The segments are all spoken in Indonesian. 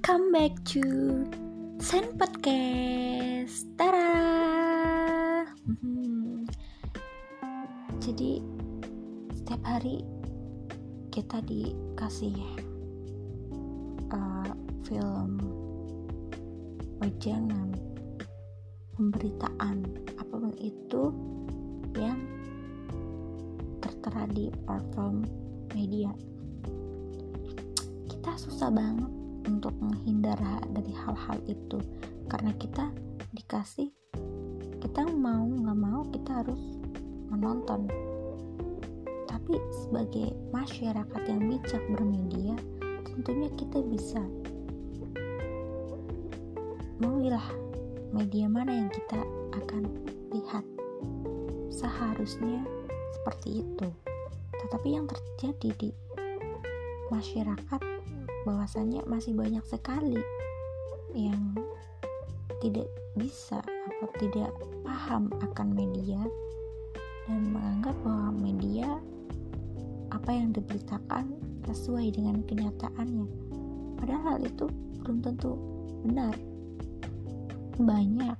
Welcome back to Sen Podcast. Tara. Hmm. Jadi setiap hari kita dikasih uh, film wajangan pemberitaan apa pun itu yang tertera di platform media kita susah banget untuk menghindar dari hal-hal itu. Karena kita dikasih kita mau nggak mau kita harus menonton. Tapi sebagai masyarakat yang bijak bermedia tentunya kita bisa memilah media mana yang kita akan lihat seharusnya seperti itu. Tetapi yang terjadi di masyarakat bahwasanya masih banyak sekali yang tidak bisa atau tidak paham akan media dan menganggap bahwa media apa yang diberitakan sesuai dengan kenyataannya. Padahal hal itu belum tentu benar. Banyak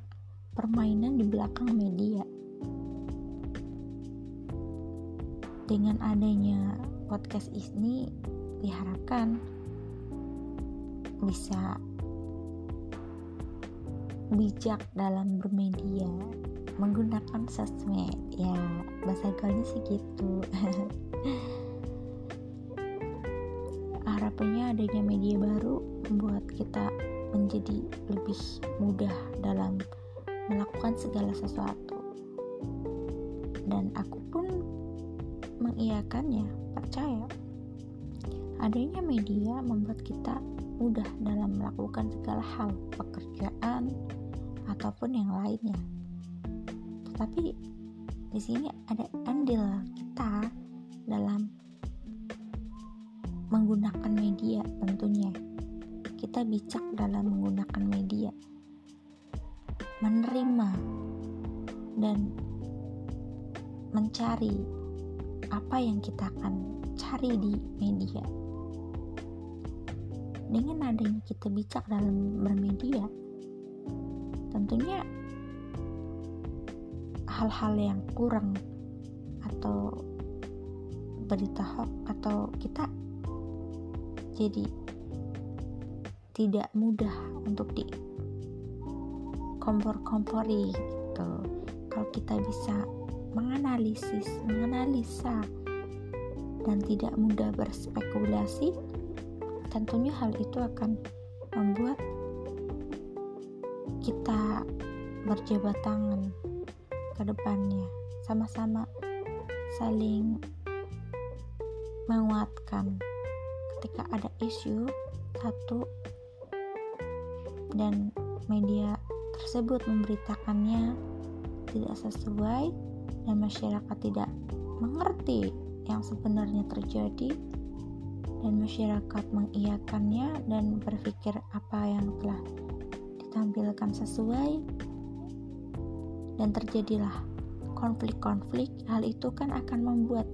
permainan di belakang media. Dengan adanya podcast ini diharapkan bisa bijak dalam bermedia menggunakan sosmed. Ya bahasa gaulnya sih gitu. Harapannya adanya media baru membuat kita menjadi lebih mudah dalam melakukan segala sesuatu. Dan aku pun mengiyakannya percaya adanya media membuat kita mudah dalam melakukan segala hal, pekerjaan ataupun yang lainnya. Tetapi di sini ada andil kita dalam menggunakan media tentunya. Kita bijak dalam menggunakan media. Menerima dan mencari apa yang kita akan cari di media dengan adanya kita bijak dalam bermedia tentunya hal-hal yang kurang atau berita hoax atau kita jadi tidak mudah untuk di kompor-kompori gitu. Kalau kita bisa menganalisis menganalisa dan tidak mudah berspekulasi tentunya hal itu akan membuat kita berjabat tangan ke depannya. Sama-sama saling menguatkan. Ketika ada isu satu dan media tersebut memberitakannya tidak sesuai dan masyarakat tidak mengerti yang sebenarnya terjadi dan masyarakat mengiyakannya dan berpikir apa yang telah ditampilkan sesuai dan terjadilah konflik-konflik hal itu kan akan membuat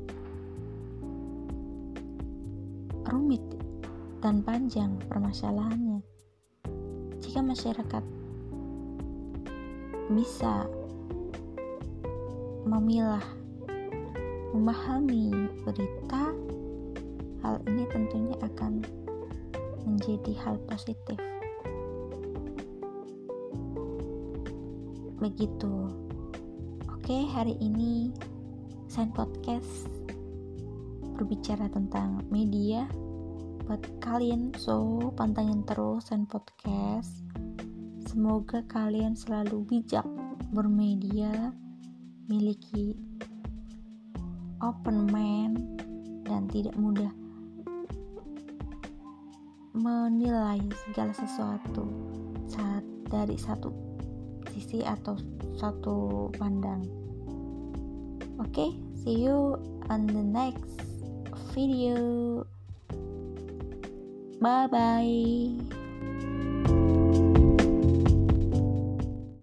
rumit dan panjang permasalahannya. Jika masyarakat bisa memilah memahami berita hal ini tentunya akan menjadi hal positif. Begitu. Oke, hari ini Sen Podcast berbicara tentang media buat kalian so pantengin terus Sen Podcast. Semoga kalian selalu bijak bermedia, miliki open mind dan tidak mudah menilai segala sesuatu saat dari satu sisi atau satu pandang. Oke, okay, see you on the next video. Bye bye.